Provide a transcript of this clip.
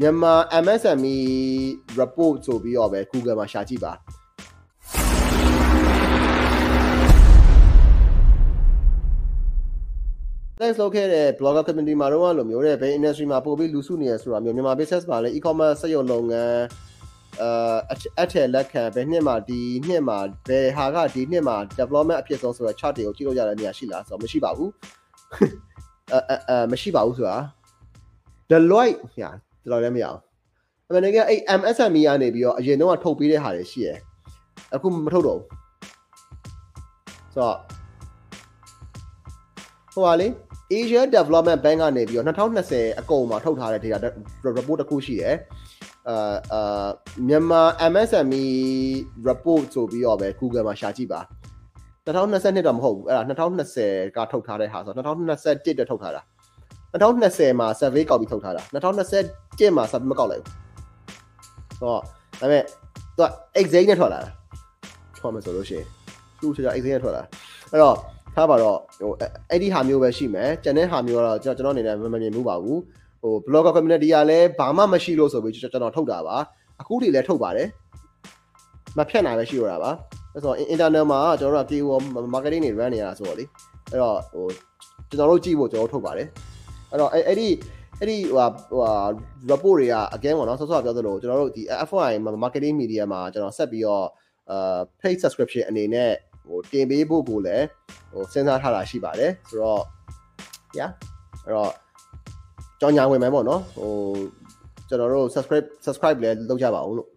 မြန်မာ MSME report ဆိုပြီးတော့ပဲ Google မှာရှာကြည့်ပါ thanks လုပ်ခဲ့တဲ့ blogger community မှာတော့လိုမျိုးတဲ့ဘယ် industry မှာပို့ပြီးလူစုနေရဆိုတာမျိုးမြန်မာ business မှာလည်း e-commerce စက်ရုံလုပ်ငန်းအာအထက်လက်ခံဘယ်နှစ်မှာဒီနှစ်မှာဘယ်ဟာကဒီနှစ်မှာ development အဖြစ်ဆုံးဆိုတော့ chart တွေကိုကြည့်လို့ရတဲ့နေရာရှိလားဆိုတော့မရှိပါဘူးအဲအဲမရှိပါဘူးဆိုတာ Deloitte ညာ တော်တော်လည်းမရအောင်အမှန်တကယ်အဲ့ MSME ကနေပြီးတော့အရင်တော့ထုတ်ပေးတဲ့ဟာတွေရှိရယ်အခုမထုတ်တော့ဘူးဆိုတော့ဟိုပါလေ Asia Development Bank ကနေပြီးတော့2020အကုန်မှာထုတ်ထားတဲ့ data report တစ်ခုရှိတယ်အာအာမြန်မာ MSME report ဆိုပြီးတော့ပဲ Google မှာရှာကြည့်ပါ2022တော့မဟုတ်ဘူးအဲ့ဒါ2020ကထုတ်ထားတဲ့ဟာဆိုတော့2021တက်ထုတ်ထားတာ 2020မှာ survey ကောက်ပြီးထုတ်ထားတာ2021မှာ survey မကောက်လိုက်ဘူးဆိုတော့ဒါပေမဲ့သူက exact နဲ့ထွက်လာတာထွက်မှာဆိုလို့ရှိရင်သူ့ချာ exact နဲ့ထွက်လာအဲ့တော့ထားပါတော့ဟိုအဲ့ဒီဟာမျိုးပဲရှိမယ်ကျန်တဲ့ဟာမျိုးကတော့ကျွန်တော်အနေနဲ့မမြင်ဘူးပါဘူးဟို blogger community ကလည်းဘာမှမရှိလို့ဆိုပြီးကျွန်တော်ထုတ်တာပါအခုထိလည်းထုတ်ပါတယ်မဖြတ်နိုင်ပဲရှိရတာပါအဲ့ဆို internal မှာကျွန်တော်တို့က PO marketing တွေ run နေရတာဆိုတော့လေအဲ့တော့ဟိုကျွန်တော်တို့ကြည့်ဖို့ကျွန်တော်ထုတ်ပါတယ် အဲ့တော့အဲ့ဒီအဲ့ဒီဟိုဟို report တွေက again ပေါ့နော်ဆော့ဆော့ပြောသလိုကျွန်တော်တို့ဒီ FYI marketing media မှာကျွန်တော်ဆက်ပြီးတော့အာ paid subscription အနေနဲ့ဟိုတင်ပေးဖို့ကိုလည်းဟိုစဉ်းစားထားတာရှိပါတယ်ဆိုတော့ yeah အဲ့တော့ကြောင်ညာဝင်မယ်ပေါ့နော်ဟိုကျွန်တော်တို့ subscribe subscribe လည်းလုပ်ကြပါအောင်လို့